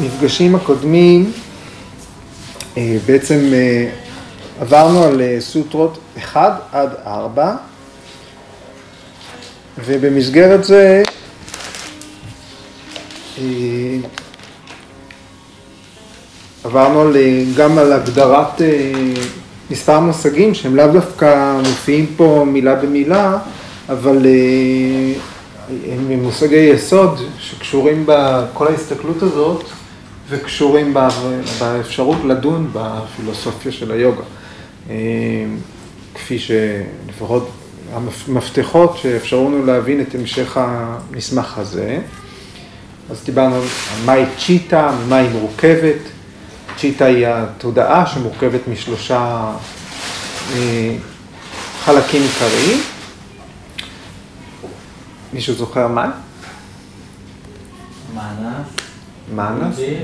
במפגשים הקודמים אה, בעצם אה, עברנו על אה, סוטרות 1 עד 4, ובמסגרת זה עברנו גם על הגדרת מספר מושגים שהם לאו דווקא מופיעים פה מילה במילה, אבל הם מושגי יסוד שקשורים בכל ההסתכלות הזאת וקשורים באפשרות לדון בפילוסופיה של היוגה. אה, כפי שלפחות המפתחות שאפשרו לנו להבין את המשך המסמך הזה. אז דיברנו על מהי צ'יטה, ממה היא מורכבת. צ'יטה היא התודעה שמורכבת משלושה אה, חלקים עיקריים. מישהו זוכר מה? מנס. מנס, בודהי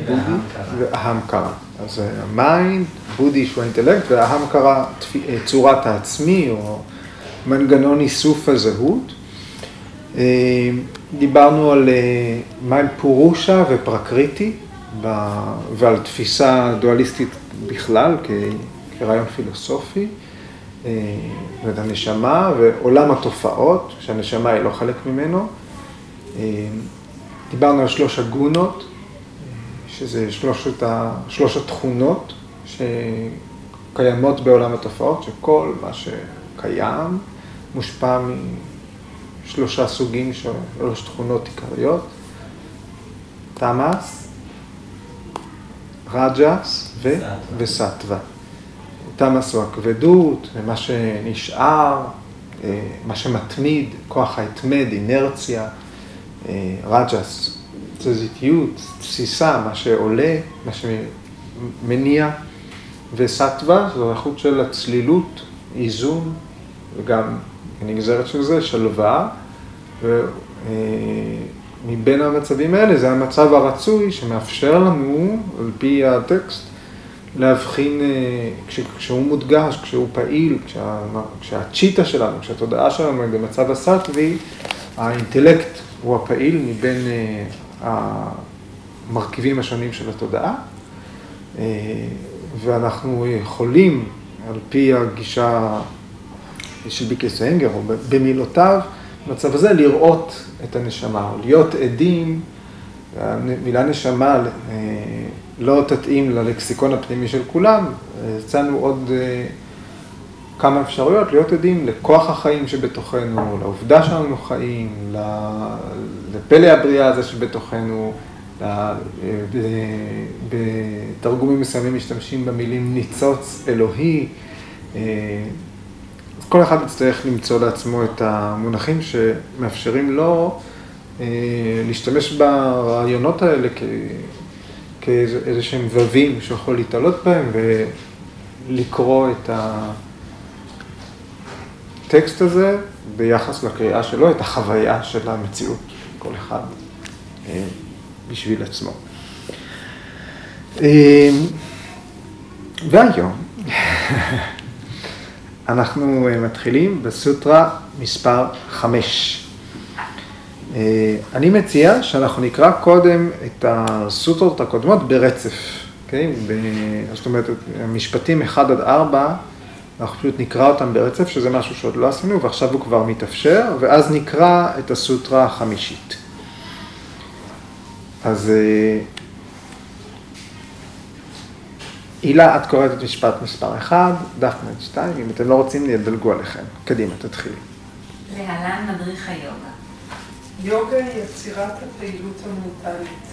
ואהמקרה. אז ה mind, בודהי שהוא האינטלקט, ואהמקרה אה, צורת העצמי או מנגנון איסוף הזהות. אה, דיברנו על אה, mm פורושה ופרקריטי ועל תפיסה דואליסטית בכלל כרעיון פילוסופי. ואת הנשמה ועולם התופעות, שהנשמה היא לא חלק ממנו. דיברנו על שלוש הגונות, שזה שלושת ה, שלוש התכונות שקיימות בעולם התופעות, שכל מה שקיים מושפע משלושה סוגים, שלוש תכונות עיקריות, תמאס, רג'ס ו... וסטווה. תמאס הוא הכבדות, מה שנשאר, אה, מה שמתמיד, כוח ההתמד, אינרציה, אה, רג'ס, תזזיתיות, תסיסה, מה שעולה, מה שמניע, וסטווה זו איכות של הצלילות, איזון, וגם כנגזרת של זה, שלווה, ומבין אה, המצבים האלה זה המצב הרצוי שמאפשר לנו, על פי הטקסט, להבחין, אה, כשהוא מודגש, כשהוא פעיל, כשה, כשהצ'יטה שלנו, כשהתודעה שלנו היא במצב הסטווי, האינטלקט הוא הפעיל מבין אה, המרכיבים השונים של התודעה, אה, ואנחנו יכולים, על פי הגישה של ביקס אנגר, או במילותיו, במצב הזה לראות את הנשמה, או להיות עדים, המילה נשמה לא תתאים ללקסיקון הפנימי של כולם, הצענו עוד אה, כמה אפשרויות להיות עדים לכוח החיים שבתוכנו, לעובדה שאנחנו חיים, לפלא הבריאה הזה שבתוכנו, בתרגומים מסוימים משתמשים במילים ניצוץ אלוהי. אה, אז כל אחד יצטרך למצוא לעצמו את המונחים שמאפשרים לו אה, להשתמש ברעיונות האלה כאיזה שהם ווים שיכול להתעלות בהם ולקרוא את הטקסט הזה ביחס לקריאה שלו, את החוויה של המציאות, כל אחד אה, בשביל עצמו. אה, והיום אנחנו אה, מתחילים בסוטרה מספר חמש. אה, אני מציע שאנחנו נקרא קודם את הסוטרות הקודמות ברצף, אוקיי? Okay? זאת אומרת, המשפטים 1 עד 4, אנחנו פשוט נקרא אותם ברצף, שזה משהו שעוד לא עשינו, ועכשיו הוא כבר מתאפשר, ואז נקרא את הסוטרה החמישית. אז אה, הילה, את קוראת את משפט מספר 1, דף מ"ד 2, אם אתם לא רוצים, ידלגו עליכם. קדימה, תתחילי. להלן מדריך היוגה. יוגה היא יצירת הפעילות המנטלית.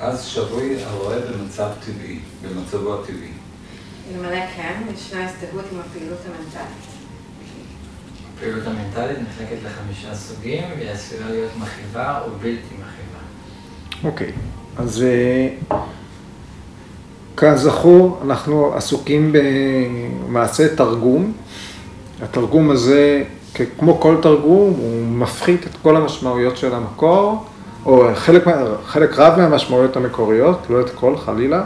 אז שבוי הרואה במצב טבעי, במצבו הטבעי. אלמלא כן, ישנה הזדהות עם הפעילות המנטלית. הפעילות המנטלית נחלקת לחמישה סוגים, והיא עשויה להיות מכאיבה או בלתי מכאיבה. אוקיי, אז אה, כזכור, אנחנו עסוקים במעשה תרגום. התרגום הזה כמו כל תרגום, הוא מפחית את כל המשמעויות של המקור, או חלק, חלק רב מהמשמעויות המקוריות, לא את כל חלילה,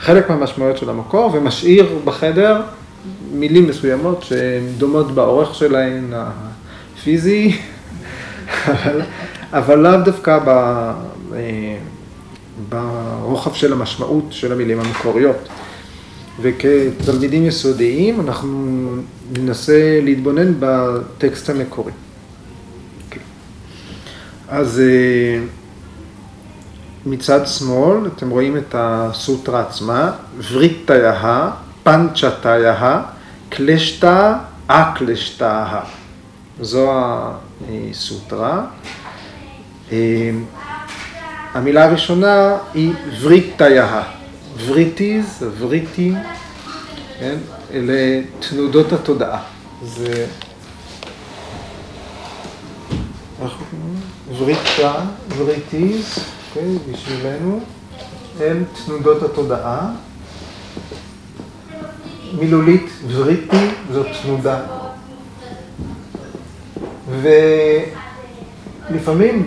חלק מהמשמעויות של המקור, ומשאיר בחדר מילים מסוימות שהן דומות באורך שלהן הפיזי, אבל, אבל לאו דווקא ב, ברוחב של המשמעות של המילים המקוריות. וכתלמידים יסודיים אנחנו ננסה להתבונן בטקסט המקורי. Okay. אז אה, מצד שמאל אתם רואים את הסוטרה עצמה, וריטיה, פנצ'תיה, קלשתא, אקלשתא. זו הסוטרה. אה, המילה הראשונה היא וריטיה. וריטיז, וריטים, כן? אלה תנודות התודעה. זה... וריטה, וריטיז, אוקיי, בשבילנו, הם תנודות התודעה. מילולית וריטי זו תנודה. ולפעמים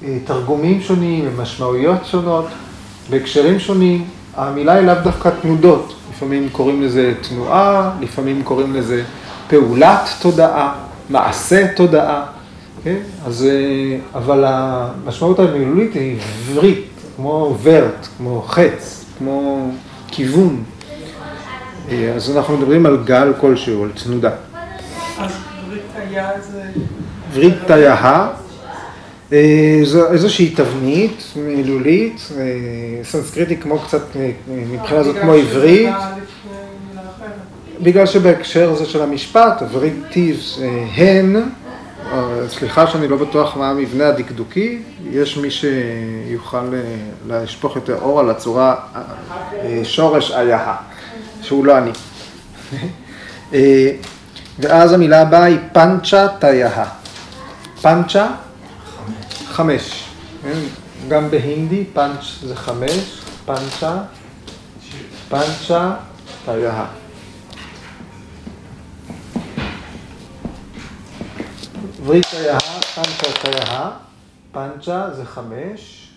בתרגומים שונים, במשמעויות שונות, בהקשרים שונים, המילה היא לאו דווקא תנודות. לפעמים קוראים לזה תנועה, לפעמים קוראים לזה פעולת תודעה, מעשה תודעה, כן? אז, אה, אבל המשמעות המילולית היא ורית, כמו ורט, כמו חץ, כמו כיוון. אה, אז אנחנו מדברים על גל כלשהו, על תנודה. אז ברית היה זה... ברית תיה אה, זו איזושהי תבנית מילולית, אה, סנסקריטי כמו קצת, מבחינה זאת כמו עברית. בגלל שבהקשר הזה של המשפט, עברית טיב הן, סליחה שאני לא בטוח מה המבנה הדקדוקי, יש מי שיוכל לשפוך יותר אור על הצורה שורש היה, שהוא לא אני. ואז המילה הבאה היא פנצ'ה תיה. פנצ'ה חמש. כן? גם בהינדי פאנץ' זה חמש, פאנצ'ה, פאנצ'ה, תריה. פאנצ'ה תריה, פאנצ'ה זה חמש.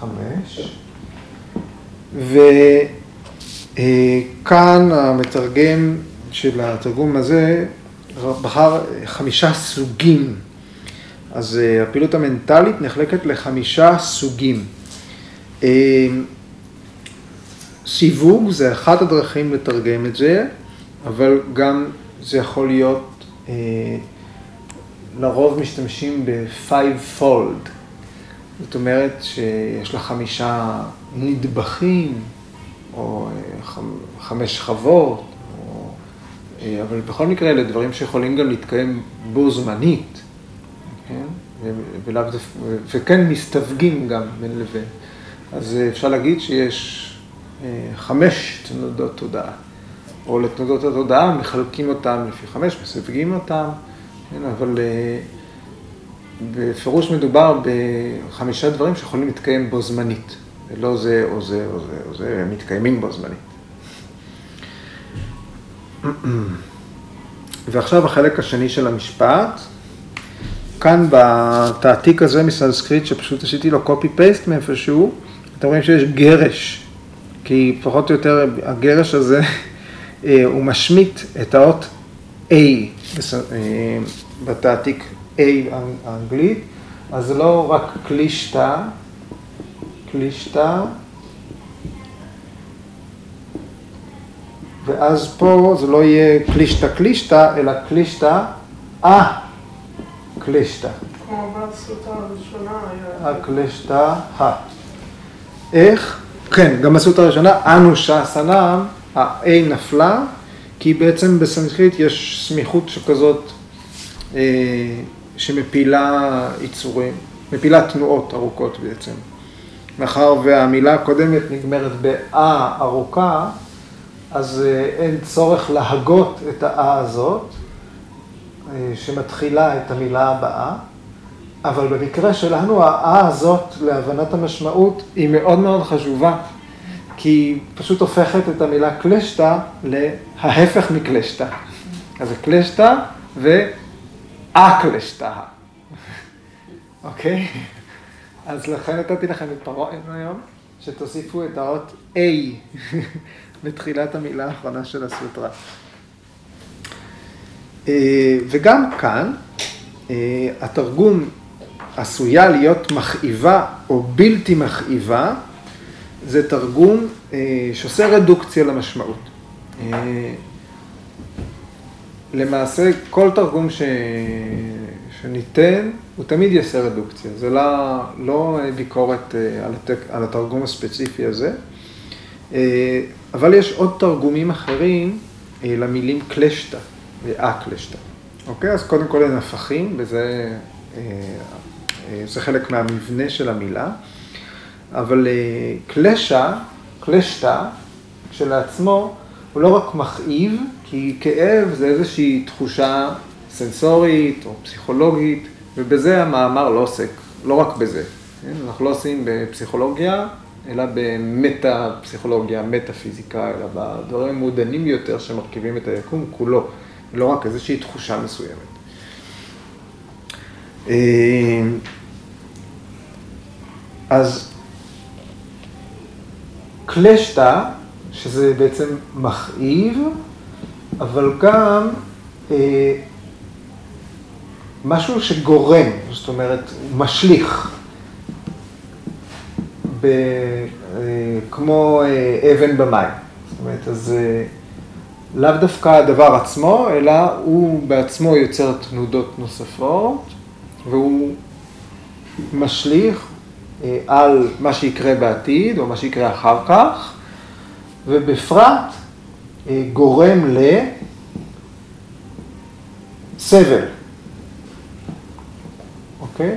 חמש. וכאן המתרגם של התרגום הזה בחר חמישה סוגים. אז אה, הפעילות המנטלית נחלקת לחמישה סוגים. אה, סיווג זה אחת הדרכים לתרגם את זה, אבל גם זה יכול להיות, אה, לרוב משתמשים ב-five fold. זאת אומרת שיש לה חמישה נדבכים, או חמש שכבות, אה, אבל בכל מקרה אלה דברים שיכולים גם להתקיים בו זמנית, כן? ולאו וכן מסתווגים גם בין לבין. אז אה, אפשר להגיד שיש אה, חמש תנודות תודעה, או לתנודות התודעה מחלקים אותם לפי חמש, מסווגים אותם, כן? אבל בפירוש מדובר בחמישה דברים שיכולים להתקיים בו זמנית, ולא זה או זה או זה או זה, הם מתקיימים בו זמנית. ועכשיו החלק השני של המשפט. כאן בתעתיק הזה מסנסקריט, שפשוט עשיתי לו קופי פייסט מאיפשהו, אתם רואים שיש גרש, כי פחות או יותר הגרש הזה, אה, הוא משמיט את האות A אה, בתעתיק A האנגלית, אז זה לא רק קלישתא, קלישתא, ואז פה זה לא יהיה קלישתא קלישתא, אלא קלישתא אה קלישתא. כמו בסוטה הראשונה היה... הקלישתא ה. איך? כן, גם בסוטה הראשונה, אנושה סנם, ה-A נפלה, כי בעצם בסנסקריט יש סמיכות שכזאת אה, שמפילה יצורים, מפילה תנועות ארוכות בעצם. מאחר והמילה הקודמת נגמרת באה ארוכה, אז אה, אין צורך להגות את האה הזאת, אה, שמתחילה את המילה הבאה, אבל במקרה שלנו האה הזאת, להבנת המשמעות, היא מאוד מאוד חשובה, כי היא פשוט הופכת את המילה קלשתא לההפך מקלשתא. אז זה קלשתא ואקלשתא. אוקיי? אז לכן נתתי לכם את פרעה היום, שתוסיפו את האות A. לתחילת המילה האחרונה של הסוטרה. אה, וגם כאן, אה, התרגום עשויה להיות מכאיבה או בלתי מכאיבה, זה תרגום אה, שעושה רדוקציה למשמעות. אה, למעשה, כל תרגום ש... שניתן, הוא תמיד יעשה רדוקציה. זה לא, לא ביקורת על, התק... על התרגום הספציפי הזה, אבל יש עוד תרגומים אחרים למילים קלשתא ואקלשתא. אוקיי? אז קודם כל הם הפכים, וזה זה חלק מהמבנה של המילה. אבל קלשה, קלשתא, כשלעצמו, הוא לא רק מכאיב, כי כאב זה איזושהי תחושה סנסורית או פסיכולוגית, ובזה המאמר לא עוסק, לא רק בזה. כן? אנחנו לא עושים בפסיכולוגיה, אלא במטה-פסיכולוגיה, מטה-פיזיקה, אלא בדברים המעודנים יותר שמרכיבים את היקום כולו, לא רק איזושהי תחושה מסוימת. אז קלשתא, שזה בעצם מכאיב, אבל גם אה, משהו שגורם, זאת אומרת, משליך, ב, אה, כמו אה, אבן במים. זאת אומרת, אז אה, לאו דווקא הדבר עצמו, אלא הוא בעצמו יוצר תנודות נוספות, והוא משליך על מה שיקרה בעתיד, או מה שיקרה אחר כך, ובפרט אה, גורם לסבל. אוקיי?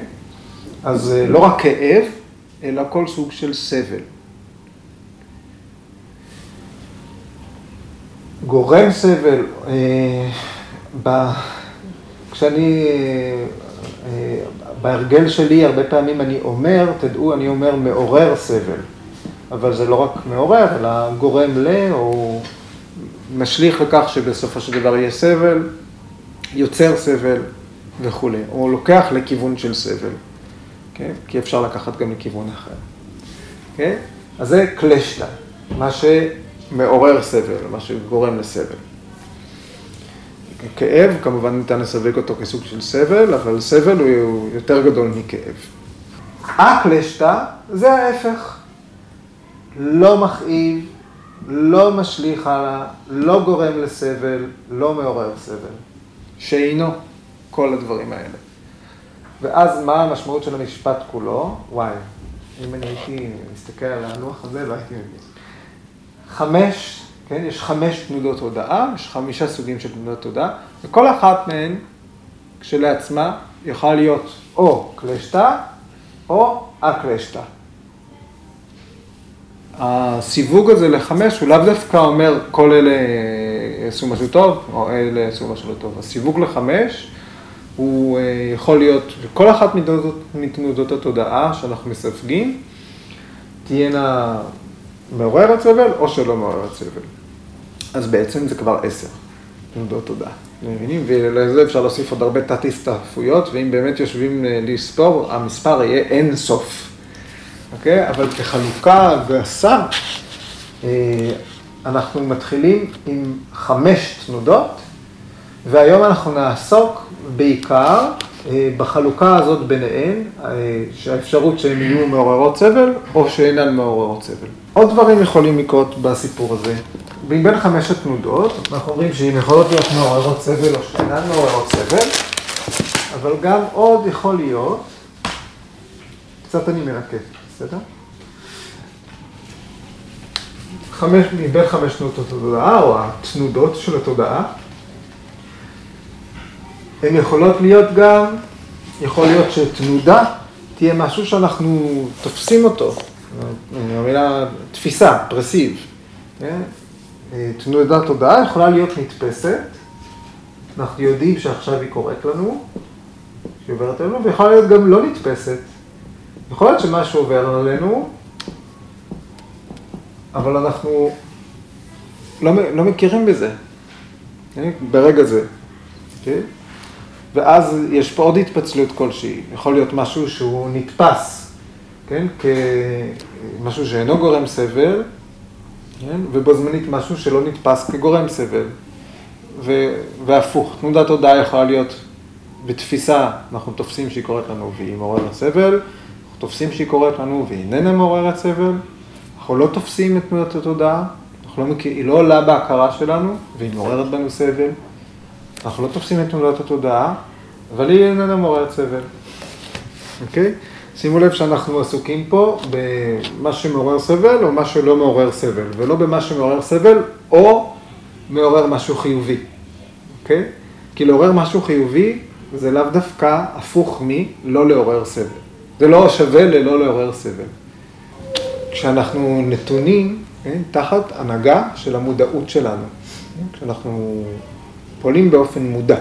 אז אה, לא רק כאב, אלא כל סוג של סבל. גורם סבל, כשאני בהרגל שלי הרבה פעמים אני אומר, תדעו, אני אומר מעורר סבל. אבל זה לא רק מעורר, אלא גורם ל, או משליך לכך שבסופו של דבר יהיה סבל, יוצר סבל וכולי, או לוקח לכיוון של סבל, כן? כי אפשר לקחת גם לכיוון אחר. כן? אז זה קלשטה, מה שמעורר סבל, מה שגורם לסבל. כאב, כמובן ניתן לסווג אותו כסוג של סבל, אבל סבל הוא יותר גדול מכאב. אקלשתא זה ההפך. לא מכאיב, לא משליך הלאה, לא גורם לסבל, לא מעורר סבל. שאינו כל הדברים האלה. ואז מה המשמעות של המשפט כולו? וואי, אם אני הייתי מסתכל על הלוח הזה, לא הייתי מבין. חמש כן? יש חמש תנודות הודעה, יש חמישה סוגים של תנודות הודעה, וכל אחת מהן כשלעצמה יכולה להיות או קלשתא או אקלשתא. הסיווג הזה לחמש הוא לאו דווקא אומר כל אלה יעשו משהו טוב, או אלה יעשו משהו לא טוב. הסיווג לחמש הוא אה, יכול להיות, כל אחת מתנודות, מתנודות התודעה שאנחנו מסווגים, תהיינה מעוררת סבל או שלא מעוררת סבל. אז בעצם זה כבר עשר תנודות תודעה. מבינים? ולזה אפשר להוסיף עוד הרבה תת-הסתעפויות, ואם באמת יושבים אה, לספור, המספר יהיה אין סוף. אוקיי? אבל כחלוקה גסה, אה, אנחנו מתחילים עם חמש תנודות, והיום אנחנו נעסוק בעיקר אה, בחלוקה הזאת ביניהן, שהאפשרות שהן יהיו מעוררות סבל, או שאינן מעוררות סבל. עוד דברים יכולים לקרות בסיפור הזה. מבין חמש התנודות, אנחנו אומרים שהן יכולות להיות מעוררות סבל או שאינן מעוררות סבל, אבל גם עוד יכול להיות, קצת אני מרכז, בסדר? חמש, מבין חמש תנודות התודעה, או התנודות של התודעה, הן יכולות להיות גם, יכול להיות שתנודה תהיה משהו שאנחנו תופסים אותו, המילה תפיסה, פרסיב, כן? תנודת תודעה יכולה להיות נתפסת, אנחנו יודעים שעכשיו היא קורית לנו, שהיא עוברת עלינו, ויכולה להיות גם לא נתפסת. יכול להיות שמשהו עובר עלינו, אבל אנחנו לא, לא מכירים בזה, כן? ברגע זה. כן? ואז יש פה עוד התפצלות כלשהי, יכול להיות משהו שהוא נתפס, כן? כמשהו שאינו גורם סבל, כן? ובו זמנית משהו שלא נתפס כגורם סבל. ו... והפוך, תנודת הודעה יכולה להיות בתפיסה אנחנו תופסים שהיא קורית לנו והיא מעוררת סבל, אנחנו תופסים שהיא קורית לנו והיא איננה מעוררת סבל, אנחנו לא תופסים את תנועת התודעה, לא מכיר, היא לא עולה בהכרה שלנו והיא מעוררת בנו סבל, אנחנו לא תופסים את תנועת התודעה, אבל היא איננה מעוררת סבל, אוקיי? שימו לב שאנחנו עסוקים פה במה שמעורר סבל או מה שלא מעורר סבל, ולא במה שמעורר סבל או מעורר משהו חיובי, אוקיי? כי לעורר משהו חיובי זה לאו דווקא הפוך מלא לעורר סבל. זה לא שווה ללא לעורר סבל. כשאנחנו נתונים כן, תחת הנהגה של המודעות שלנו, כשאנחנו פועלים באופן מודע,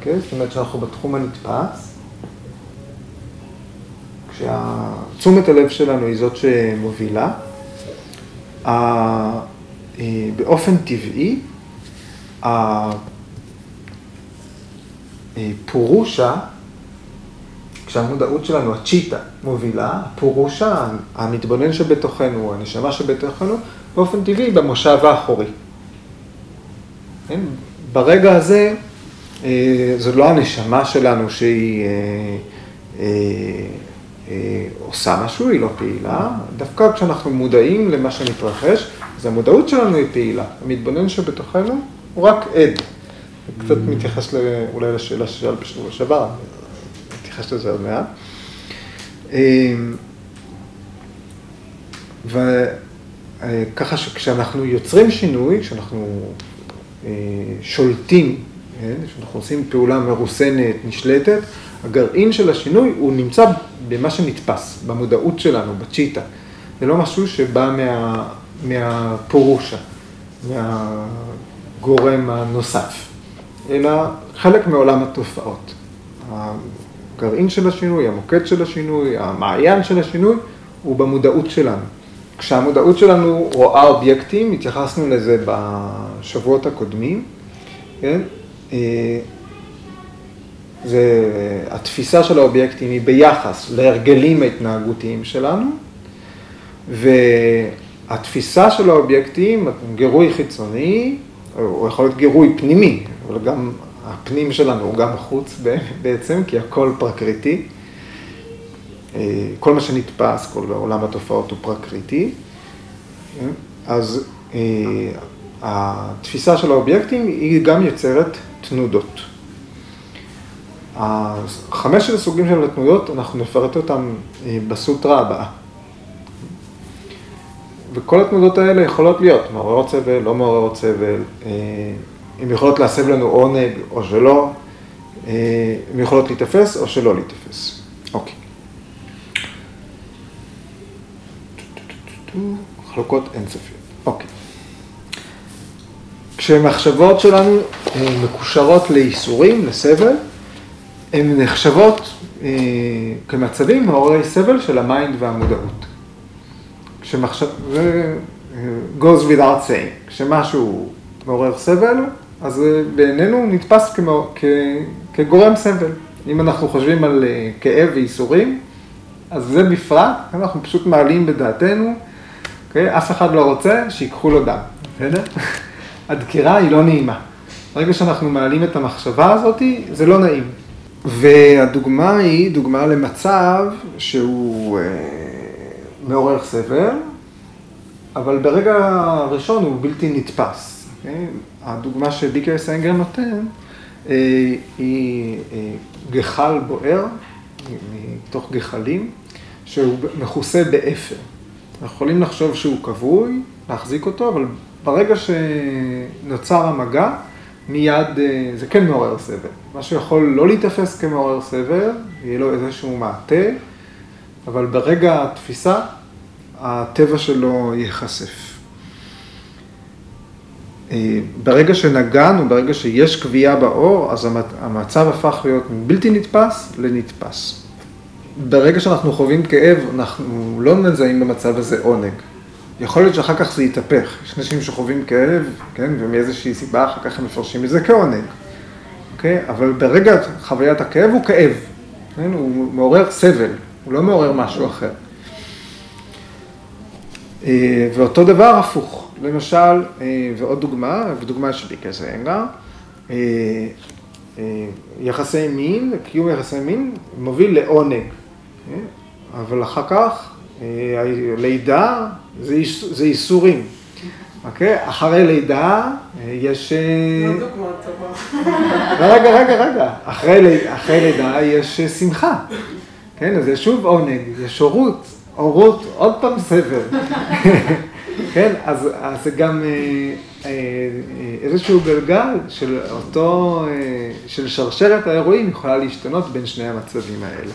כן? זאת אומרת שאנחנו בתחום הנתפס, כשתשומת הלב שלנו היא זאת שמובילה, אה, באופן טבעי, הפורושה, כשהמודעות שלנו, הצ'יטה, מובילה, הפורושה, המתבונן שבתוכנו, הנשמה שבתוכנו, באופן טבעי במושב האחורי. כן? ברגע הזה, אה, זו לא הנשמה שלנו שהיא אה, אה, עושה משהו, היא לא פעילה, דווקא כשאנחנו מודעים למה שמתרחש, אז המודעות שלנו היא פעילה. המתבונן שבתוכנו הוא רק עד. קצת מתייחס אולי לשאלה ששאל בשבוע שעבר, מתייחס לזה עוד מעט. וככה שכשאנחנו יוצרים שינוי, כשאנחנו שולטים, כשאנחנו עושים פעולה מרוסנת, נשלטת, הגרעין של השינוי הוא נמצא במה שנתפס, במודעות שלנו, בצ'יטה. זה לא משהו שבא מה, מהפורושה, מהגורם הנוסף, אלא חלק מעולם התופעות. הגרעין של השינוי, המוקד של השינוי, המעיין של השינוי, הוא במודעות שלנו. כשהמודעות שלנו רואה אובייקטים, התייחסנו לזה בשבועות הקודמים, כן? אה, זה, התפיסה של האובייקטים היא ביחס להרגלים ההתנהגותיים שלנו, והתפיסה של האובייקטים, גירוי חיצוני, הוא יכול להיות גירוי פנימי, אבל גם הפנים שלנו הוא גם החוץ בעצם, כי הכל פרקריטי. אה, כל מה שנתפס, כל עולם התופעות הוא פרקריטי. אז אה, התפיסה של האובייקטים היא גם יוצרת תנודות. חמשת הסוגים של התנודות, אנחנו נפרט אותם אה, בסוטרה הבאה. וכל התנודות האלה יכולות להיות מעוררות סבל, לא מעוררות סבל, אה, הן יכולות להסב לנו עונג או שלא, אה, הן יכולות להיתפס או שלא להיתפס. אוקיי. חלוקות אינסופיות. כשמחשבות שלנו מקושרות לייסורים, לסבל, הן נחשבות אה, כמצבים מעוררי סבל של ה mind והמודעות. כשמחשב... זה אה, goes without saying. כשמשהו מעורר סבל, אז זה בעינינו נתפס כמו, כ, כגורם סבל. אם אנחנו חושבים על אה, כאב וייסורים, אז זה בפרט, אנחנו פשוט מעלים בדעתנו, okay? אוקיי? אף אחד לא רוצה שיקחו לו דם, בסדר? הדקירה היא לא נעימה. ברגע שאנחנו מעלים את המחשבה הזאת, זה לא נעים. והדוגמה היא דוגמה למצב שהוא אה, מעורר סבל, אבל ברגע הראשון הוא בלתי נתפס. אוקיי? הדוגמה שביקר סנגר נותן אה, היא אה, גחל בוער, מתוך גחלים, שהוא מכוסה באפר. אנחנו יכולים לחשוב שהוא כבוי, להחזיק אותו, אבל ברגע שנוצר המגע, מיד, אה, זה כן מעורר סבל. מה שיכול לא להיתפס כמעורר סבל, יהיה לו איזשהו מעטה, אבל ברגע התפיסה, הטבע שלו ייחשף. אה, ברגע שנגענו, ברגע שיש קביעה באור, אז המצב הפך להיות מבלתי נתפס לנתפס. ברגע שאנחנו חווים כאב, אנחנו לא מזהים במצב הזה עונג. יכול להיות שאחר כך זה יתהפך. יש אנשים שחווים כאב, כן, ומאיזושהי סיבה אחר כך הם מפרשים את זה כעונג. אוקיי? אבל ברגע חוויית הכאב הוא כאב, כן? הוא מעורר סבל, הוא לא מעורר משהו אחר. אה, ואותו דבר הפוך, למשל, אה, ועוד דוגמה, ודוגמה של ביקר זנגר, אה, יחסי מין, קיום יחסי מין, מוביל לעונג. אבל אחר כך, לידה זה ייסורים. אוקיי? אחרי לידה יש... לא דוגמה טובה. רגע, רגע, רגע. אחרי לידה יש שמחה. כן, אז יש שוב עונג, יש הורות, הורות, עוד פעם סבל. כן, אז זה גם איזשהו גלגל של אותו, של שרשרת האירועים יכולה להשתנות בין שני המצבים האלה.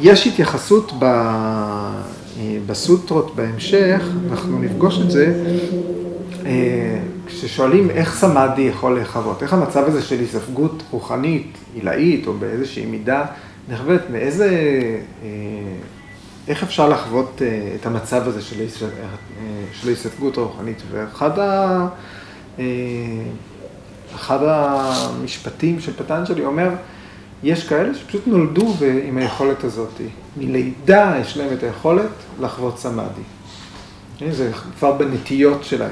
יש התייחסות בסוטרות בהמשך, אנחנו נפגוש את זה, כששואלים איך סמאדי יכול להיחוות, איך המצב הזה של היספגות רוחנית, עילאית, או באיזושהי מידה נחוות, מאיזה, איך אפשר לחוות את המצב הזה של היספגות רוחנית, ואחד ה... אחד המשפטים של פטנג'לי אומר, יש כאלה שפשוט נולדו עם היכולת הזאת. מלידה יש להם את היכולת לחוות סמאדי. זה כבר בנטיות שלהם.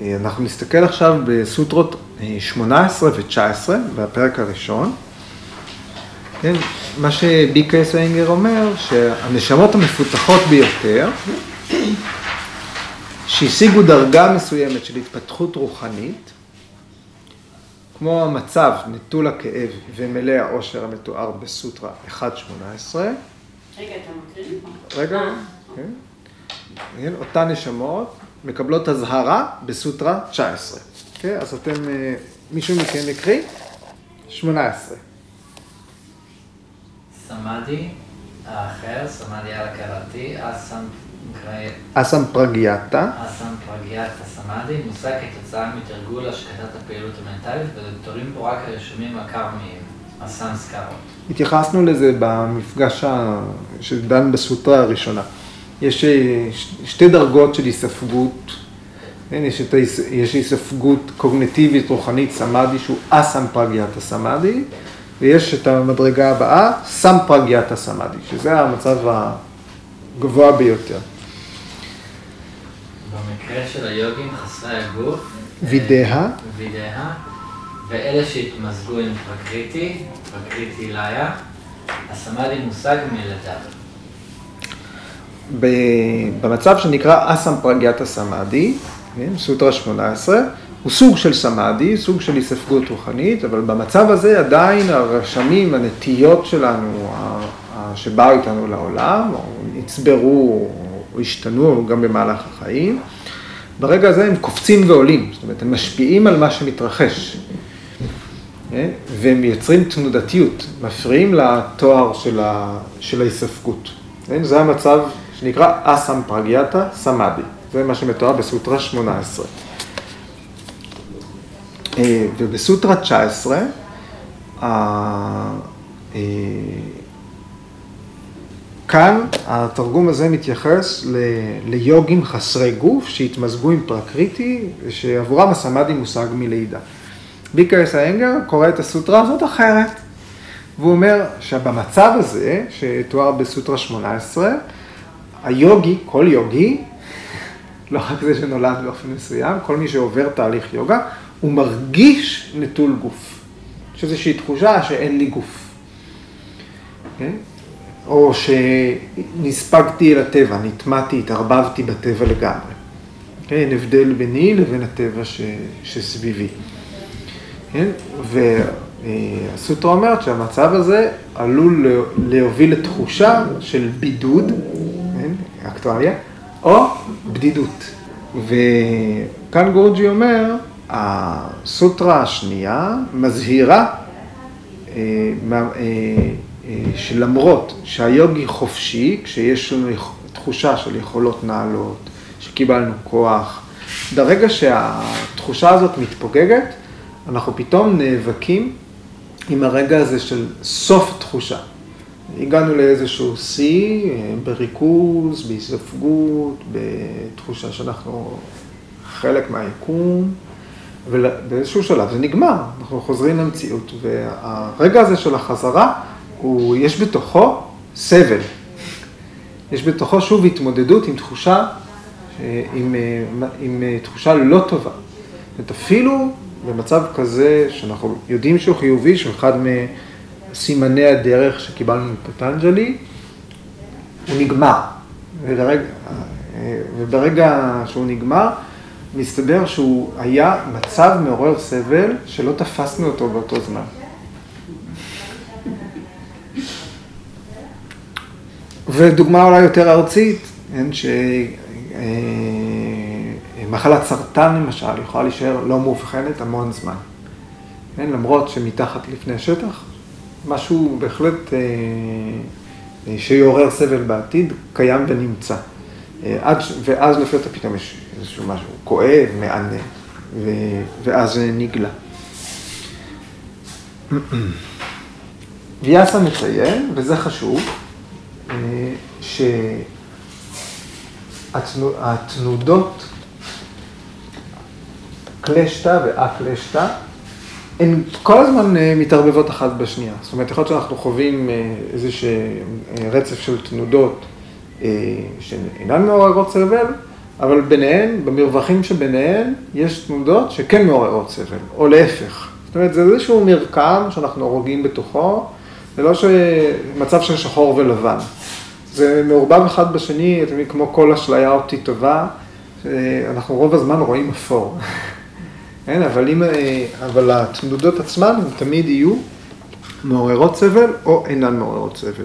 ואנחנו נסתכל עכשיו בסוטרות 18 ו-19, בפרק הראשון. כן, מה שביקי סיינגר אומר, שהנשמות המפותחות ביותר, שהשיגו דרגה מסוימת של התפתחות רוחנית, כמו המצב נטול הכאב ומלא העושר המתואר בסוטרה 1.18. רגע, אתה מקריא? רגע, כן. כן, אותן נשמות מקבלות אזהרה בסוטרה 19. כן, אז אתם, מישהו מכם יקריא? 18. סמאדי האחר, סמאדי על הכרתי, אסם אסם פרגיאטה סמאדי, מושג כתוצאה מתרגול השקטת הפעילות המנטלית, ונותרים פה רק הרשומים הקרמיים, הסמסקרות. התייחסנו לזה במפגש שדן בסוטרה הראשונה. יש שתי דרגות של היספגות, יש, יש היספגות קוגנטיבית רוחנית סמאדי, שהוא אסם פרגיאטה סמאדי, ויש את המדרגה הבאה, סם פרגיאטה סמאדי, שזה המצב הגבוה ביותר. של היוגים חסרי הגוף, וידאה, וידאה, ואלה שהתמזגו עם פרקריטי, פרקריטי לאיה, הסמאדי מושג מלידה. במצב שנקרא אסם פרגיאטה סמאדי, סוטרה 18, הוא סוג של סמאדי, סוג של היספגות רוחנית, אבל במצב הזה עדיין הרשמים, הנטיות שלנו, שבאו איתנו לעולם, או נצברו, או השתנו גם במהלך החיים, ברגע הזה הם קופצים ועולים, זאת אומרת, הם משפיעים על מה שמתרחש, והם מייצרים תנודתיות, מפריעים לתואר של ההיספגות. זה המצב שנקרא אסם פרגיאטה סמאדי, זה מה שמתואר בסוטרה 18. ובסוטרה 19, כאן התרגום הזה מתייחס ליוגים חסרי גוף שהתמזגו עם פרקריטי, שעבורם הסמאדי מושג מלידה. ביקרס האנגר קורא את הסוטרה הזאת אחרת, והוא אומר שבמצב הזה, שתואר בסוטרה 18, היוגי, כל יוגי, לא רק זה שנולד באופן מסוים, כל מי שעובר תהליך יוגה, הוא מרגיש נטול גוף. יש איזושהי תחושה שאין לי גוף. כן? או שנספגתי אל הטבע, נטמעתי, התערבבתי בטבע לגמרי. כן? אין הבדל ביני לבין הטבע ש... שסביבי. כן? והסוטרה אומרת שהמצב הזה עלול להוביל לתחושה של בידוד, כן? אקטואליה, או בדידות. וכאן גורג'י אומר, הסוטרה השנייה מזהירה שלמרות שהיוגי חופשי, כשיש לנו תחושה של יכולות נעלות, שקיבלנו כוח, ברגע שהתחושה הזאת מתפוגגת, אנחנו פתאום נאבקים עם הרגע הזה של סוף תחושה. הגענו לאיזשהו שיא, בריכוז, בהסתפגות, בתחושה שאנחנו חלק מהיקום, ובאיזשהו שלב זה נגמר, אנחנו חוזרים למציאות, והרגע הזה של החזרה, הוא, יש בתוכו סבל. יש בתוכו שוב התמודדות עם תחושה, אה, עם, עם, עם תחושה לא טובה. זאת אפילו במצב כזה שאנחנו יודעים שהוא חיובי, שהוא אחד מסימני הדרך שקיבלנו מפטנג'לי, הוא נגמר. וברגע, וברגע שהוא נגמר, מסתבר שהוא היה מצב מעורר סבל שלא תפסנו אותו באותו זמן. ודוגמה אולי יותר ארצית, כן, שמחלת אה, סרטן למשל יכולה להישאר לא מאובחנת המון זמן. כן, למרות שמתחת לפני השטח, משהו בהחלט אה, אה, שיעורר סבל בעתיד, קיים ונמצא. עד, ואז לפתע פתאום יש איזשהו משהו כואב, מענה, ואז זה נגלה. ויאסה מציין, וזה חשוב, שהתנודות קלשתא ואקלשתא הן כל הזמן אה, מתערבבות אחת בשנייה. זאת אומרת, יכול להיות שאנחנו חווים אה, איזשהו אה, רצף של תנודות שאינן מעוררות סבל, אבל ביניהן, במרווחים שביניהן, יש תנודות שכן מעוררות סבל, או להפך. זאת אומרת, זה איזשהו מרקם שאנחנו הורגים בתוכו, זה לא מצב של שחור ולבן. זה מעורבב אחד בשני, אתם יודעים, כמו כל אשליה אותי טובה, אנחנו רוב הזמן רואים אפור. כן, אבל, אם, אבל התנודות עצמן הן תמיד יהיו מעוררות סבל או אינן מעוררות סבל.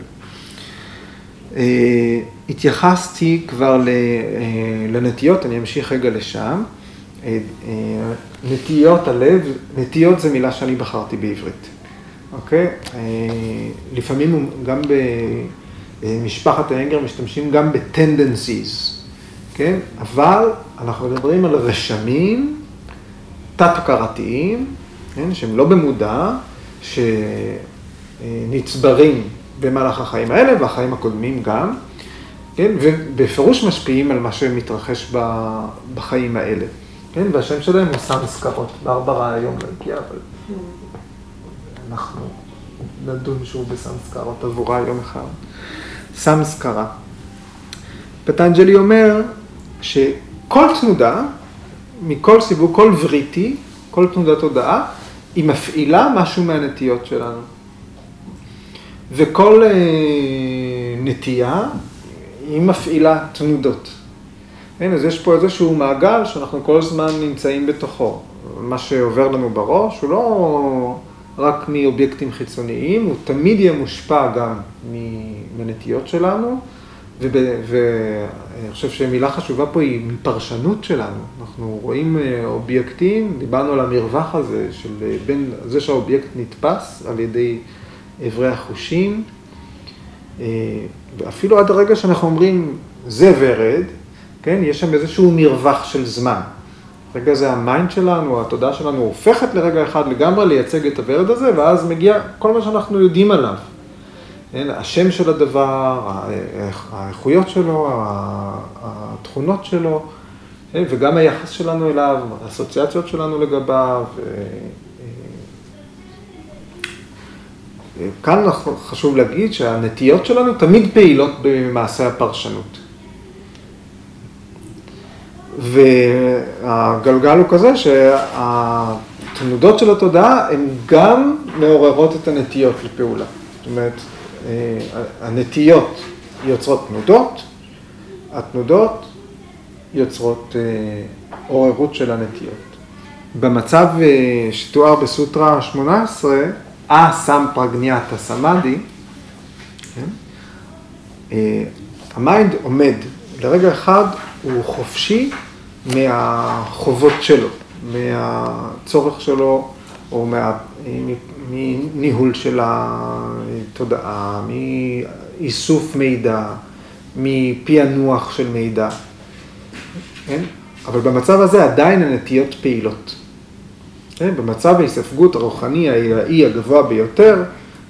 אה, התייחסתי כבר אה, לנטיות, אני אמשיך רגע לשם. אה, נטיות הלב, נטיות זה מילה שאני בחרתי בעברית, אוקיי? לפעמים גם במשפחת האנגר משתמשים גם ב-tendencies, כן? אבל אנחנו מדברים על רשמים תת-הכרתיים, כן? שהם לא במודע, שנצברים במהלך החיים האלה והחיים הקודמים גם, כן? ובפירוש משפיעים על מה שמתרחש בחיים האלה. כן? והשם שלהם הוא סמסקרות. ברברה היום לא הגיע, אבל אנחנו נדון שוב בסמסקרות עבורה יום אחד. סמסקרה. פטנג'לי אומר שכל תנודה, מכל סיבוב, כל וריטי, כל תנודת הודעה, היא מפעילה משהו מהנטיות שלנו. וכל אה, נטייה היא מפעילה תנודות. כן, אז יש פה איזשהו מעגל שאנחנו כל הזמן נמצאים בתוכו. מה שעובר לנו בראש הוא לא רק מאובייקטים חיצוניים, הוא תמיד יהיה מושפע גם מנטיות שלנו, ואני חושב שמילה חשובה פה היא מפרשנות שלנו. אנחנו רואים אה, אובייקטים, דיברנו על המרווח הזה של אה, בין זה שהאובייקט נתפס על ידי אברי החושים, אה, ואפילו עד הרגע שאנחנו אומרים, זה ורד, כן, יש שם איזשהו מרווח של זמן. רגע זה ה mind שלנו, התודעה שלנו הופכת לרגע אחד לגמרי לייצג את הוורד הזה, ואז מגיע כל מה שאנחנו יודעים עליו. כן, השם של הדבר, האיכויות שלו, התכונות שלו, כן, וגם היחס שלנו אליו, האסוציאציות שלנו לגביו. כאן חשוב להגיד שהנטיות שלנו תמיד פעילות במעשה הפרשנות. והגלגל הוא כזה שהתנודות של התודעה הן גם מעוררות את הנטיות לפעולה. זאת אומרת, אה, הנטיות יוצרות תנודות, התנודות יוצרות אה, עוררות של הנטיות. במצב אה, שתואר בסוטרה 18, א-סם פרגניאטה סמאדי, כן? ה mind עומד, לרגע אחד הוא חופשי מהחובות שלו, מהצורך שלו, או מה, מניהול של התודעה, מאיסוף מידע, מפענוח של מידע, כן? אבל במצב הזה עדיין הנטיות פעילות. כן? במצב ההיספגות הרוחני העילאי הגבוה ביותר,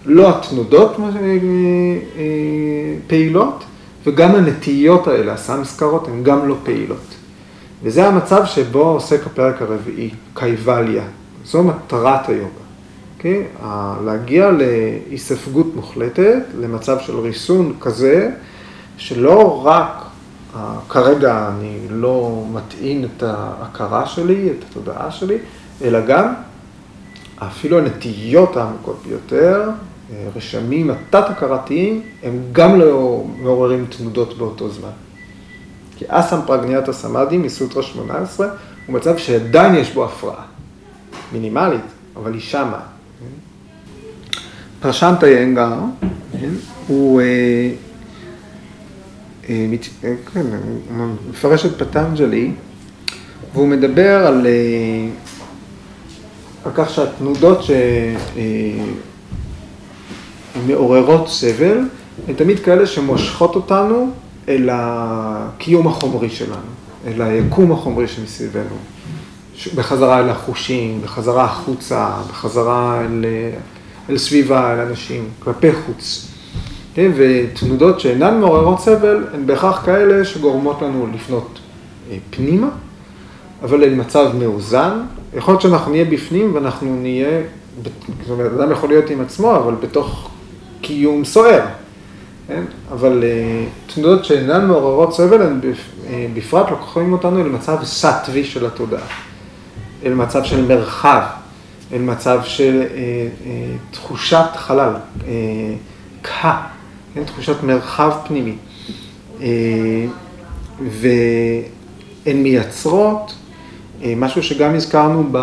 לא התנודות אה, אה, פעילות, וגם הנטיות האלה, הסמסקרות, הן גם לא פעילות. וזה המצב שבו עוסק הפרק הרביעי, קייבליה. זו מטרת היוגה. Okay? אוקיי? להגיע להיספגות מוחלטת, למצב של ריסון כזה, שלא רק כרגע אני לא מטעין את ההכרה שלי, את התודעה שלי, אלא גם אפילו הנטיות העמוקות ביותר, רשמים התת-הכרתיים, הם גם לא מעוררים תנודות באותו זמן. כי אסם פרגניאטה סמאדי מסוטרה 18 הוא מצב שעדיין יש בו הפרעה. מינימלית, אבל היא שמה. פרשנטה ינגר, הוא אה, אה, כן, מפרש את פטנג'לי, והוא מדבר על, אה, על כך שהתנודות שמעוררות סבל, הן תמיד כאלה שמושכות אותנו אל הקיום החומרי שלנו, אל היקום החומרי שמסביבנו. בחזרה אל החושים, בחזרה החוצה, בחזרה אל, אל סביבה, אל אנשים, כלפי חוץ. כן, ותנודות שאינן מעוררות סבל, הן בהכרח כאלה שגורמות לנו לפנות אה, פנימה, אבל למצב מאוזן. יכול להיות שאנחנו נהיה בפנים ואנחנו נהיה, זאת אומרת, אדם יכול להיות עם עצמו, אבל בתוך קיום סוער. כן? אבל אה, תנודות שאינן מעוררות סבל, הן אה, בפרט לוקחים אותנו למצב סטווי של התודעה. אל מצב של מרחב, אל מצב של תחושת חלל, קה. כן, תחושת מרחב פנימי. אה, והן מייצרות אה, משהו שגם הזכרנו ב...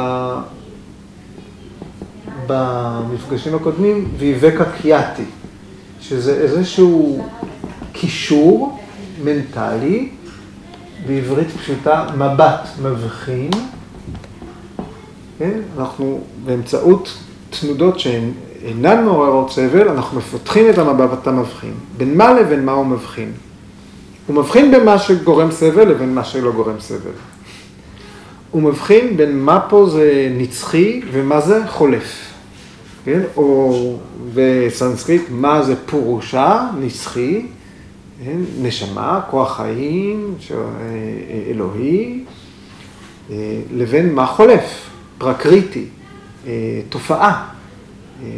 במפגשים הקודמים, ויבקה קיאטי, שזה איזשהו קישור מנטלי, בעברית פשוטה, מבט מבחין, כן? אנחנו באמצעות תנודות שהן אינן מעוררות סבל, אנחנו מפתחים את המבט המבחין. בין מה לבין מה הוא מבחין? הוא מבחין בין מה שגורם סבל לבין מה שלא גורם סבל. הוא מבחין בין מה פה זה נצחי ומה זה חולף. כן? או בסנסקריט, מה זה פורושה, נצחי, כן? נשמה, כוח חיים, אלוהי, לבין מה חולף, פרקריטי, תופעה. אה,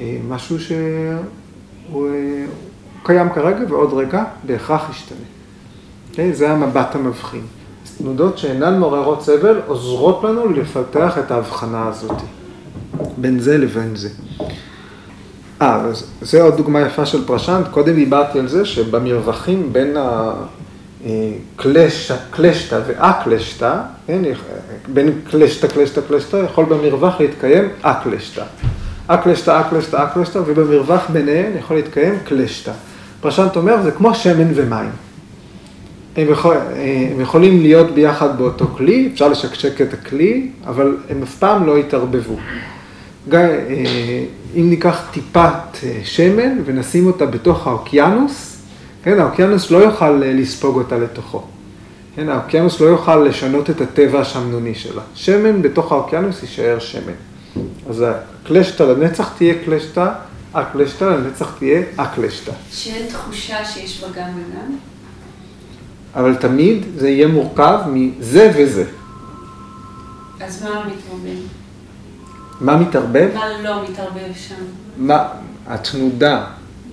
אה, משהו שהוא אה, קיים כרגע ועוד רגע בהכרח ישתנה. אוקיי? זה המבט המבחין. תנודות שאינן מעוררות סבל עוזרות לנו לפתח את ההבחנה הזאת, בין זה לבין זה. אה, אז זה עוד דוגמה יפה של פרשנט. קודם דיברתי על זה שבמרווחים בין הקלשתא ואקלשתא, כן, בין קלשתא, קלשתא, קלשתא, יכול במרווח להתקיים אקלשתא. אקלשתא, אקלשתא, אקלשתא, ובמרווח ביניהם יכול להתקיים קלשתא. פרשנט אומר, זה כמו שמן ומים. הם, יכול, הם יכולים להיות ביחד באותו כלי, אפשר לשקשק את הכלי, אבל הם אף פעם לא יתערבבו. אה, אם ניקח טיפת אה, שמן ונשים אותה בתוך האוקיינוס, כן, האוקיינוס לא יוכל אה, לספוג אותה לתוכו. כן, האוקיינוס לא יוכל לשנות את הטבע השמנוני שלה. שמן בתוך האוקיינוס יישאר שמן. אז הקלשתא לנצח תהיה קלשתא, הקלשתא לנצח תהיה הקלשתא. שאין תחושה שיש בה גם וגם? אבל תמיד זה יהיה מורכב מזה וזה. אז מה מתערבב? מה מתערבב? מה לא מתערבב שם? מה, התנודה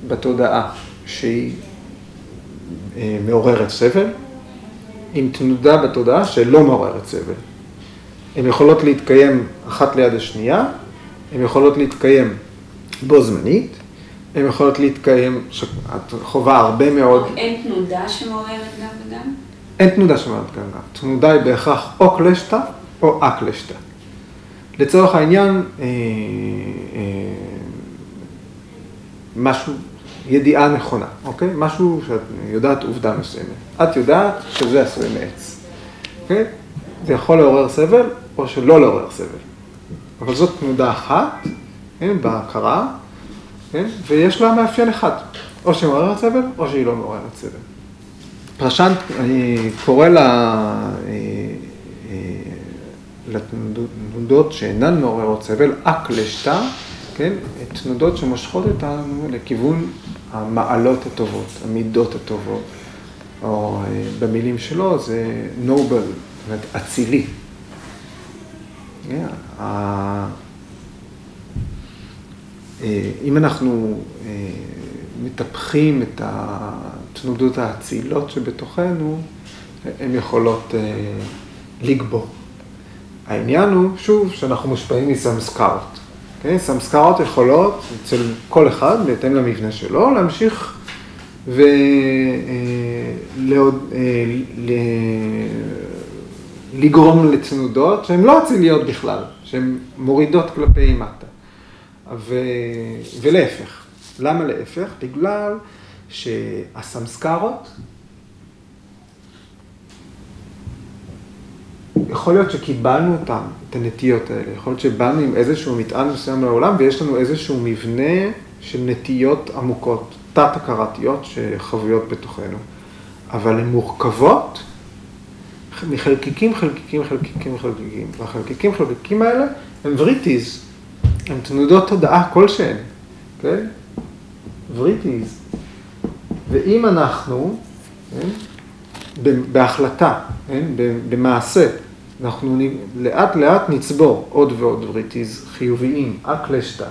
בתודעה שהיא אה, מעוררת סבל, עם תנודה בתודעה שלא מעוררת סבל. הן יכולות להתקיים אחת ליד השנייה, הן יכולות להתקיים בו זמנית, הן יכולות להתקיים, את חווה הרבה מאוד... אין תנודה שמעוררת גם וגם? אין תנודה שמעוררת גם וגם. תנודה היא בהכרח או קלשתא או אקלשתא. לצורך העניין, אה, אה, משהו, ידיעה נכונה, אוקיי? משהו שאת יודעת עובדה מסוימת. את יודעת שזה עשוי מעץ, אוקיי? זה יכול לעורר סבל או שלא לעורר סבל. אבל זאת תנודה אחת, כן, בהכרה, כן, ויש לה מאפיין אחד, או שהיא מעוררת סבל, או שהיא לא מעוררת סבל. פרשנט קורא לה, אה, לתנודות שאינן מעוררות סבל, אקלשתא, כן, תנודות שמושכות אותנו לכיוון המעלות הטובות, המידות הטובות, או אה, במילים שלו זה נובל, זאת אומרת אצילי. אה, אם אנחנו אה, מטפחים את התנודות האצילות שבתוכנו, הן יכולות לגבור. העניין הוא, שוב, שאנחנו מושפעים מסמסקרות. Okay? אוקיי? סמסקרות יכולות, אצל כל אחד, בהתאם למבנה שלו, להמשיך ולגרום לתנודות שהן לא אציליות בכלל, שהן מורידות כלפי מטה. ו... ולהפך. למה להפך? בגלל שהסמסקרות, יכול להיות שקיבלנו אותם, את הנטיות האלה, יכול להיות שבאנו עם איזשהו מטען מסוים לעולם ויש לנו איזשהו מבנה של נטיות עמוקות, תת-הכרתיות שחבויות בתוכנו, אבל הן מורכבות מחלקיקים, חלקיקים, חלקיקים, חלקיקים, והחלקיקים, חלקיקים האלה הם וריטיז, הם תנודות תודעה כלשהן, כן? וריטיז. ואם אנחנו, כן? בהחלטה, כן? במעשה, אנחנו לאט לאט נצבור עוד ועוד וריטיז חיוביים, אקלשתא.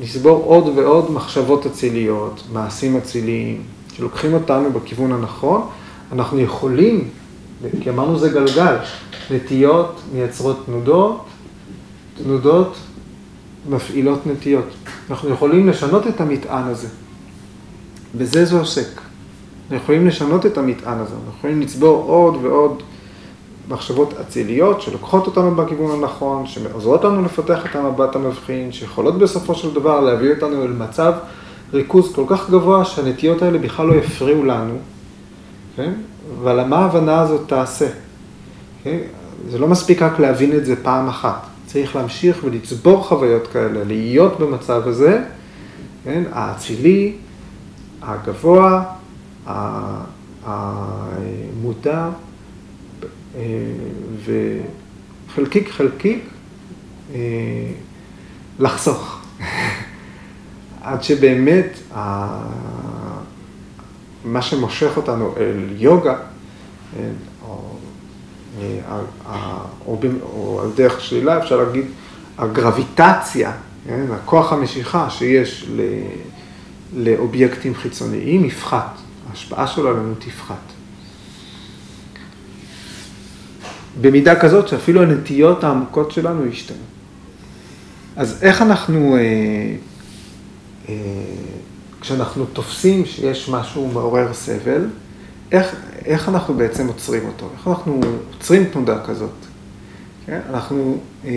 נצבור עוד ועוד מחשבות אציליות, מעשים אציליים, שלוקחים אותנו בכיוון הנכון, אנחנו יכולים, כי אמרנו זה גלגל, נטיות מייצרות תנודות, תנודות מפעילות נטיות. אנחנו יכולים לשנות את המטען הזה. בזה זה עוסק. אנחנו יכולים לשנות את המטען הזה, אנחנו יכולים לצבור עוד ועוד מחשבות אציליות שלוקחות אותנו בכיוון הנכון, שעוזרות לנו לפתח את המבט המבחין, שיכולות בסופו של דבר להביא אותנו אל מצב ריכוז כל כך גבוה שהנטיות האלה בכלל לא יפריעו לנו, כן? אבל מה ההבנה הזאת תעשה? כן? זה לא מספיק רק להבין את זה פעם אחת. צריך להמשיך ולצבור חוויות כאלה, להיות במצב הזה, כן, האצילי, הגבוה, המודע, וחלקיק חלקיק אה, לחסוך. עד שבאמת מה שמושך אותנו אל יוגה, כן, או, או על דרך שלילה אפשר להגיד, הגרביטציה, כן, הכוח המשיכה שיש לאובייקטים חיצוניים יפחת, ההשפעה שלו עלינו תפחת. במידה כזאת שאפילו הנטיות העמוקות שלנו ישתנו. אז איך אנחנו, אה, אה, כשאנחנו תופסים שיש משהו מעורר סבל, איך, איך אנחנו בעצם עוצרים אותו? איך אנחנו עוצרים תנודה כזאת? כן? אנחנו, אה,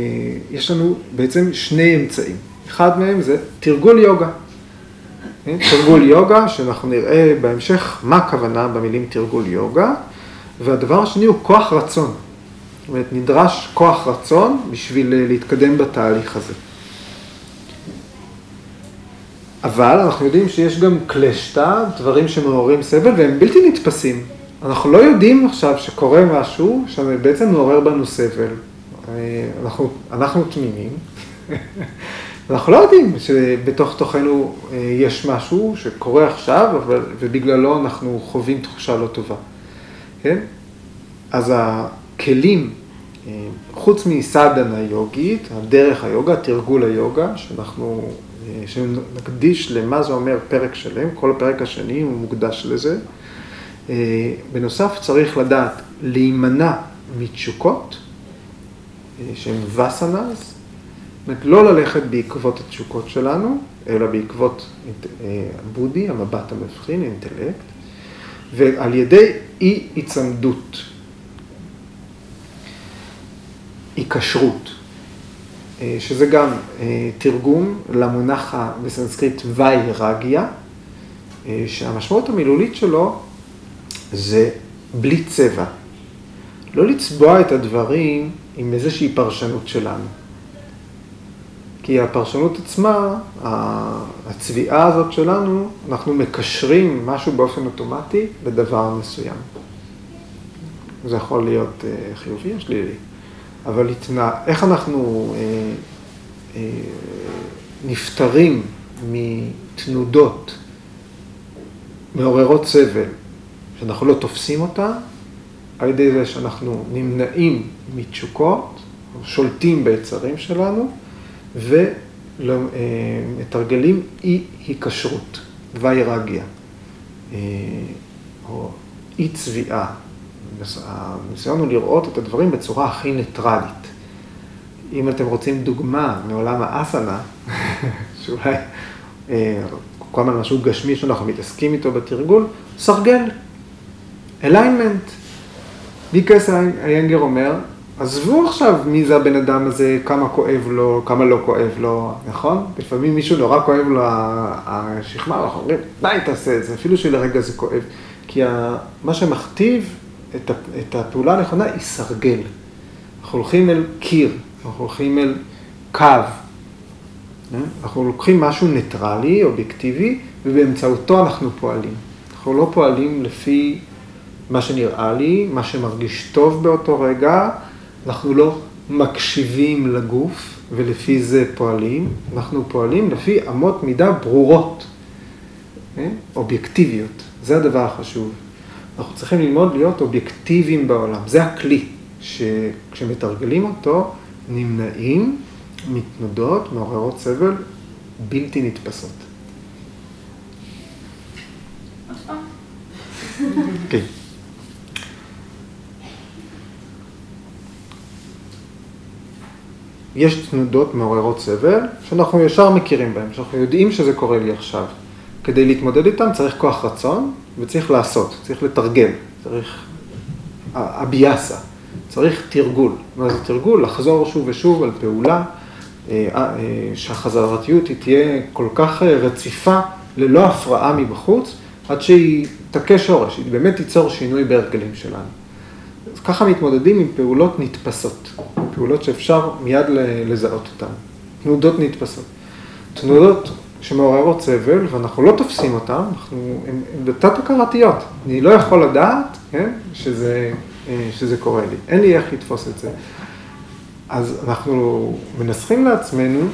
יש לנו בעצם שני אמצעים. אחד מהם זה תרגול יוגה. כן? תרגול יוגה, שאנחנו נראה בהמשך מה הכוונה במילים תרגול יוגה, והדבר השני הוא כוח רצון. אומרת, נדרש כוח רצון בשביל להתקדם בתהליך הזה. אבל אנחנו יודעים שיש גם קלשטה, דברים שמעוררים סבל והם בלתי נתפסים. אנחנו לא יודעים עכשיו שקורה משהו שבעצם מעורר בנו סבל. אנחנו, אנחנו תמימים. אנחנו לא יודעים שבתוך תוכנו אה, יש משהו שקורה עכשיו, אבל, ובגללו אנחנו חווים תחושה לא טובה. כן? אז הכלים, אה, חוץ מסדנה יוגית, הדרך היוגה, תרגול היוגה, שאנחנו שנקדיש למה זה אומר פרק שלם, כל הפרק השני הוא מוקדש לזה. אה, בנוסף צריך לדעת להימנע מתשוקות, אה, שהן וסנס, זאת אומרת לא ללכת בעקבות התשוקות שלנו, אלא בעקבות אה, בודי, המבט המבחין, אינטלקט, ועל ידי אי היצמדות, היקשרות. אה, שזה גם אה, תרגום למונח בסנסקריט ויירגיה, אה, שהמשמעות המילולית שלו זה בלי צבע. לא לצבוע את הדברים עם איזושהי פרשנות שלנו. כי הפרשנות עצמה, הצביעה הזאת שלנו, אנחנו מקשרים משהו באופן אוטומטי לדבר מסוים. זה יכול להיות חיובי או שלילי. אבל התנא... איך אנחנו אה, אה, נפטרים מתנודות מעוררות סבל, שאנחנו לא תופסים אותה, על ידי זה שאנחנו נמנעים מתשוקות, שולטים ביצרים שלנו, ומתרגלים אי היקשרות, ויירגיה. או אי צביעה. הניסיון הוא לראות את הדברים בצורה הכי ניטרלית. אם אתם רוצים דוגמה מעולם האסנה, שאולי כל הזמן משהו גשמי שאנחנו מתעסקים איתו בתרגול, סרגל, alignment. ב.ק.ס איינגר אומר, עזבו עכשיו מי זה הבן אדם הזה, כמה כואב לו, כמה לא כואב לו, נכון? לפעמים מישהו נורא כואב לו השכמה, אנחנו אומרים, די תעשה את זה, אפילו שלרגע זה כואב. כי מה שמכתיב את הפעולה הנכונה היא סרגל. אנחנו הולכים אל קיר, אנחנו הולכים אל קו. אנחנו לוקחים משהו ניטרלי, אובייקטיבי, ובאמצעותו אנחנו פועלים. אנחנו לא פועלים לפי מה שנראה לי, מה שמרגיש טוב באותו רגע, אנחנו לא מקשיבים לגוף ולפי זה פועלים, אנחנו פועלים לפי אמות מידה ברורות, כן? אובייקטיביות, זה הדבר החשוב. אנחנו צריכים ללמוד להיות אובייקטיביים בעולם, זה הכלי, שכשמתרגלים אותו נמנעים מתנודות, מעוררות סבל, בלתי נתפסות. כן. יש תנודות מעוררות סבל, שאנחנו ישר מכירים בהן, שאנחנו יודעים שזה קורה לי עכשיו. כדי להתמודד איתן צריך כוח רצון וצריך לעשות, צריך לתרגל, צריך אביאסה, צריך תרגול. מה זה תרגול? לחזור שוב ושוב על פעולה, אה, אה, שהחזרתיות היא תהיה כל כך אה, רציפה, ללא הפרעה מבחוץ, עד שהיא תכה שורש, היא באמת תיצור שינוי בהרגלים שלנו. אז ככה מתמודדים עם פעולות נתפסות, פעולות שאפשר מיד לזהות אותן, תנודות נתפסות. תנודות שמעוררות סבל, ואנחנו לא תופסים אותן, אנחנו, הן בתת-הכרתיות. אני לא יכול לדעת, כן, שזה, שזה קורה לי. אין לי איך לתפוס את זה. אז אנחנו מנסחים לעצמנו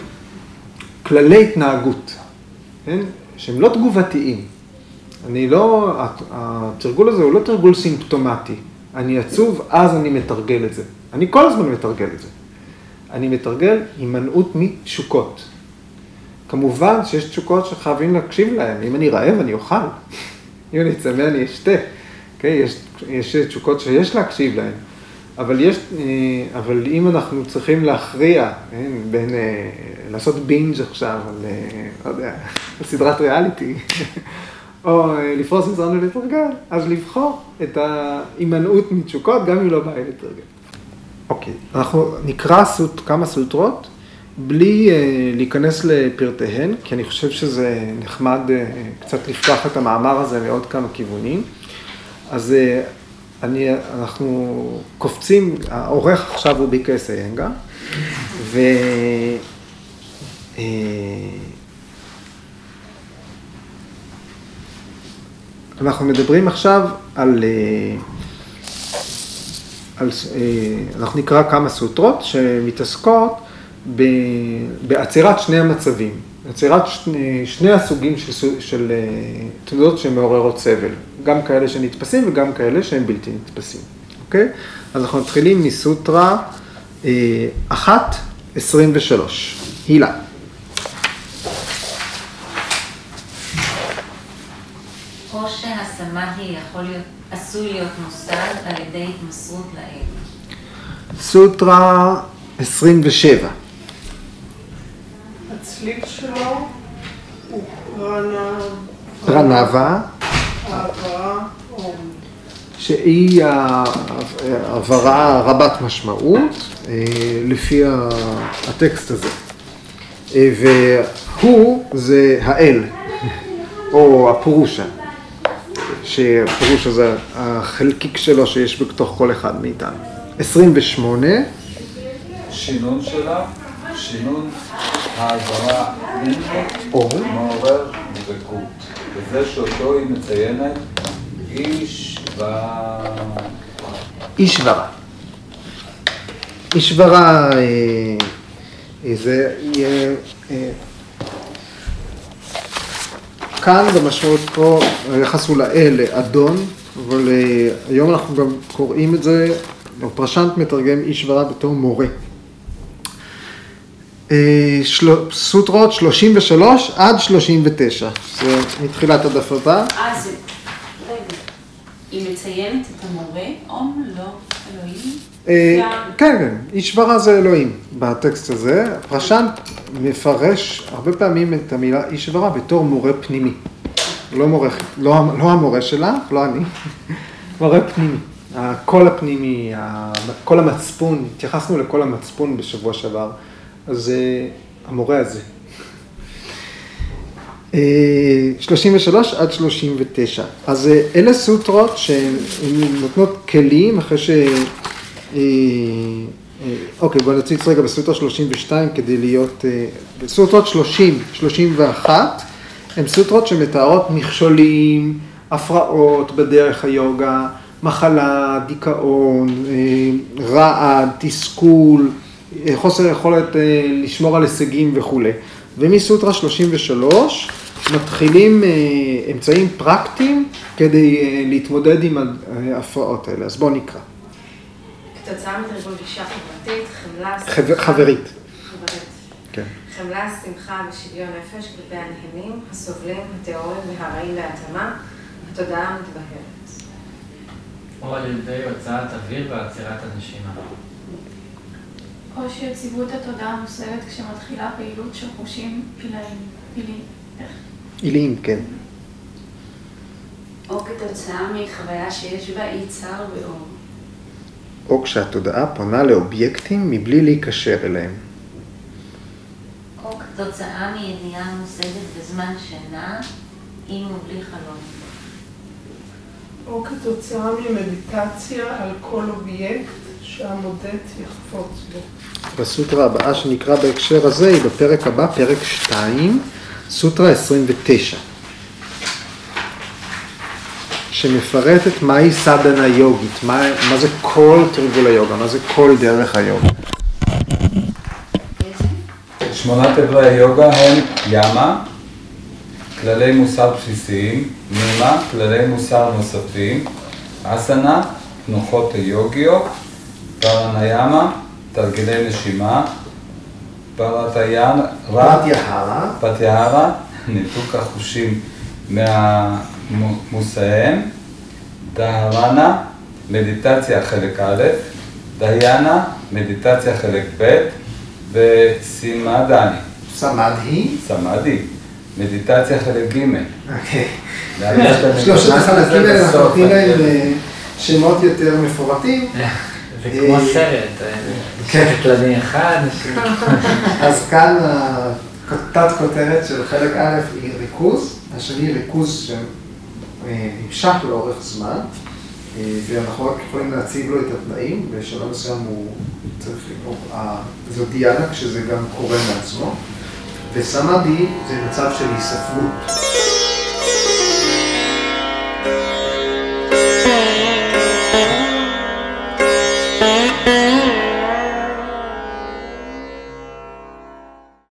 כללי התנהגות, כן, שהם לא תגובתיים. אני לא, התרגול הזה הוא לא תרגול סימפטומטי. אני עצוב, אז אני מתרגל את זה. אני כל הזמן מתרגל את זה. אני מתרגל הימנעות מתשוקות. כמובן שיש תשוקות שחייבים להקשיב להן. אם אני רעב, אני אוכל. אם אני צמא, אני אשתה. Okay, אוקיי? יש, יש תשוקות שיש להקשיב להן. אבל יש, אה, אבל אם אנחנו צריכים להכריע, כן, בין אה, לעשות בינג' עכשיו על, אה, לא יודע, על סדרת ריאליטי, או לפרוס מזרן ולתרגל, אז לבחור את ההימנעות מתשוקות, גם אם לא בא לי לתרגל. אוקיי, אנחנו נקרא סוט, כמה סוטרות, בלי uh, להיכנס לפרטיהן, כי אני חושב שזה נחמד uh, קצת לפתוח את המאמר הזה מעוד כמה כיוונים. אז uh, אני, אנחנו קופצים, העורך עכשיו הוא ביקס איינגה, ו... אנחנו מדברים עכשיו על, על, אנחנו נקרא כמה סוטרות שמתעסקות בעצירת שני המצבים, עצירת שני, שני הסוגים של, של תנודות שמעוררות סבל, גם כאלה שנתפסים וגם כאלה שהם בלתי נתפסים, אוקיי? אז אנחנו מתחילים מסוטרה 1, 23, הילה. עושר הסמאהי יכול להיות, עשוי להיות מושג על ידי התמסרות לאל. סוטרה 27. הצליל שלו הוא. העברה או... שהיא העברה רבת משמעות אה, לפי הטקסט הזה. אה, והוא זה האל, או הפורושה, שהפורושה זה החלקיק שלו שיש בתוך כל אחד מאיתנו. 28. שינון שלה, שינון העברה או מעורר דבקות, וזה שאותו היא מציינת איש ו... אישברה. אישברה אה, זה יהיה... אה, כאן במשמעות פה היחס הוא לאל, לאדון, אבל אה, היום אנחנו גם קוראים את זה, פרשנט מתרגם אישברה בתור מורה. סוטרות 33 עד 39, זה מתחילת הדף הבא. אה, זה היא מציינת את המורה, אום, לא, אלוהים. אה, כן, כן, אישברה זה אלוהים בטקסט הזה. הפרשן מפרש הרבה פעמים את המילה אישברה בתור מורה פנימי. לא, מורה, לא, לא המורה שלה, לא אני, מורה פנימי. הקול הפנימי, קול המצפון, התייחסנו לקול המצפון בשבוע שעבר, אז זה המורה הזה. 33 עד 39. אז אלה סוטרות שהן נותנות כלים אחרי ש... אוקיי, בואו נציץ רגע בסוטרה 32 כדי להיות... בסוטרות 30, 31, הן סוטרות שמתארות מכשולים, הפרעות בדרך היוגה, מחלה, דיכאון, רעד, תסכול, חוסר יכולת לשמור על הישגים וכולי. ומסוטרה 33 מתחילים אמצעים פרקטיים כדי להתמודד עם ההפרעות האלה. אז בואו נקרא. כתוצאה מתרגול גישה חברתית, חמלה... חברית. חברית. כן. חמלה, שמחה ושוויון נפש כלפי הנהנים, הסובלים, הטהורים והרעים בהתאמה, התודעה מתבהרת. או על ידי הוצאת אוויר ועצירת הנשימה. או שיציבות התודעה מושגת כשמתחילה פעילות של חושים. איך? עיליים, כן. או כתוצאה מחוויה שיש בה אי צער ואור. או כשהתודעה פונה לאובייקטים מבלי להיקשר אליהם. או כתוצאה מידיעה מושגת בזמן שינה, עם ובלי חלום. או כתוצאה ממדיטציה על כל אובייקט שהמודד יחפוץ בו. בסוטרה הבאה שנקרא בהקשר הזה היא בפרק הבא, פרק 2, סוטרה 29, שמפרטת מהי סדנה יוגית, מה, מה זה כל תרגול היוגה, מה זה כל דרך היוגה. שמונת אברי היוגה הם ימה, כללי מוסר בסיסיים, נימה, כללי מוסר נוספים, אסנה, תנוחות היוגיות, פרניאמה, תרגילי נשימה, פרטיין, פטיהרה, פטיהרה, ניתוק החושים מהמושאיהם, דהרנה, מדיטציה חלק א', דהיאנה, מדיטציה חלק ב', וסימדני. סמדהי. סמדי, מדיטציה חלק ג'. אוקיי. שלושת החלקים האלה, אנחנו נותנים להם אה, שמות יותר מפורטים. זה כמו אה, אה, כן. סרט, כן. כלבים אחד. אז כאן התת-כותרת של חלק א' היא ריכוז, השני ריכוז שנמשך לאורך זמן, אה, ואנחנו רק יכולים להציב לו את התנאים, בשלב מסוים הוא צריך לגמור, זו דיאנה כשזה גם קורה מעצמו, וסמאדי זה מצב של היספרות.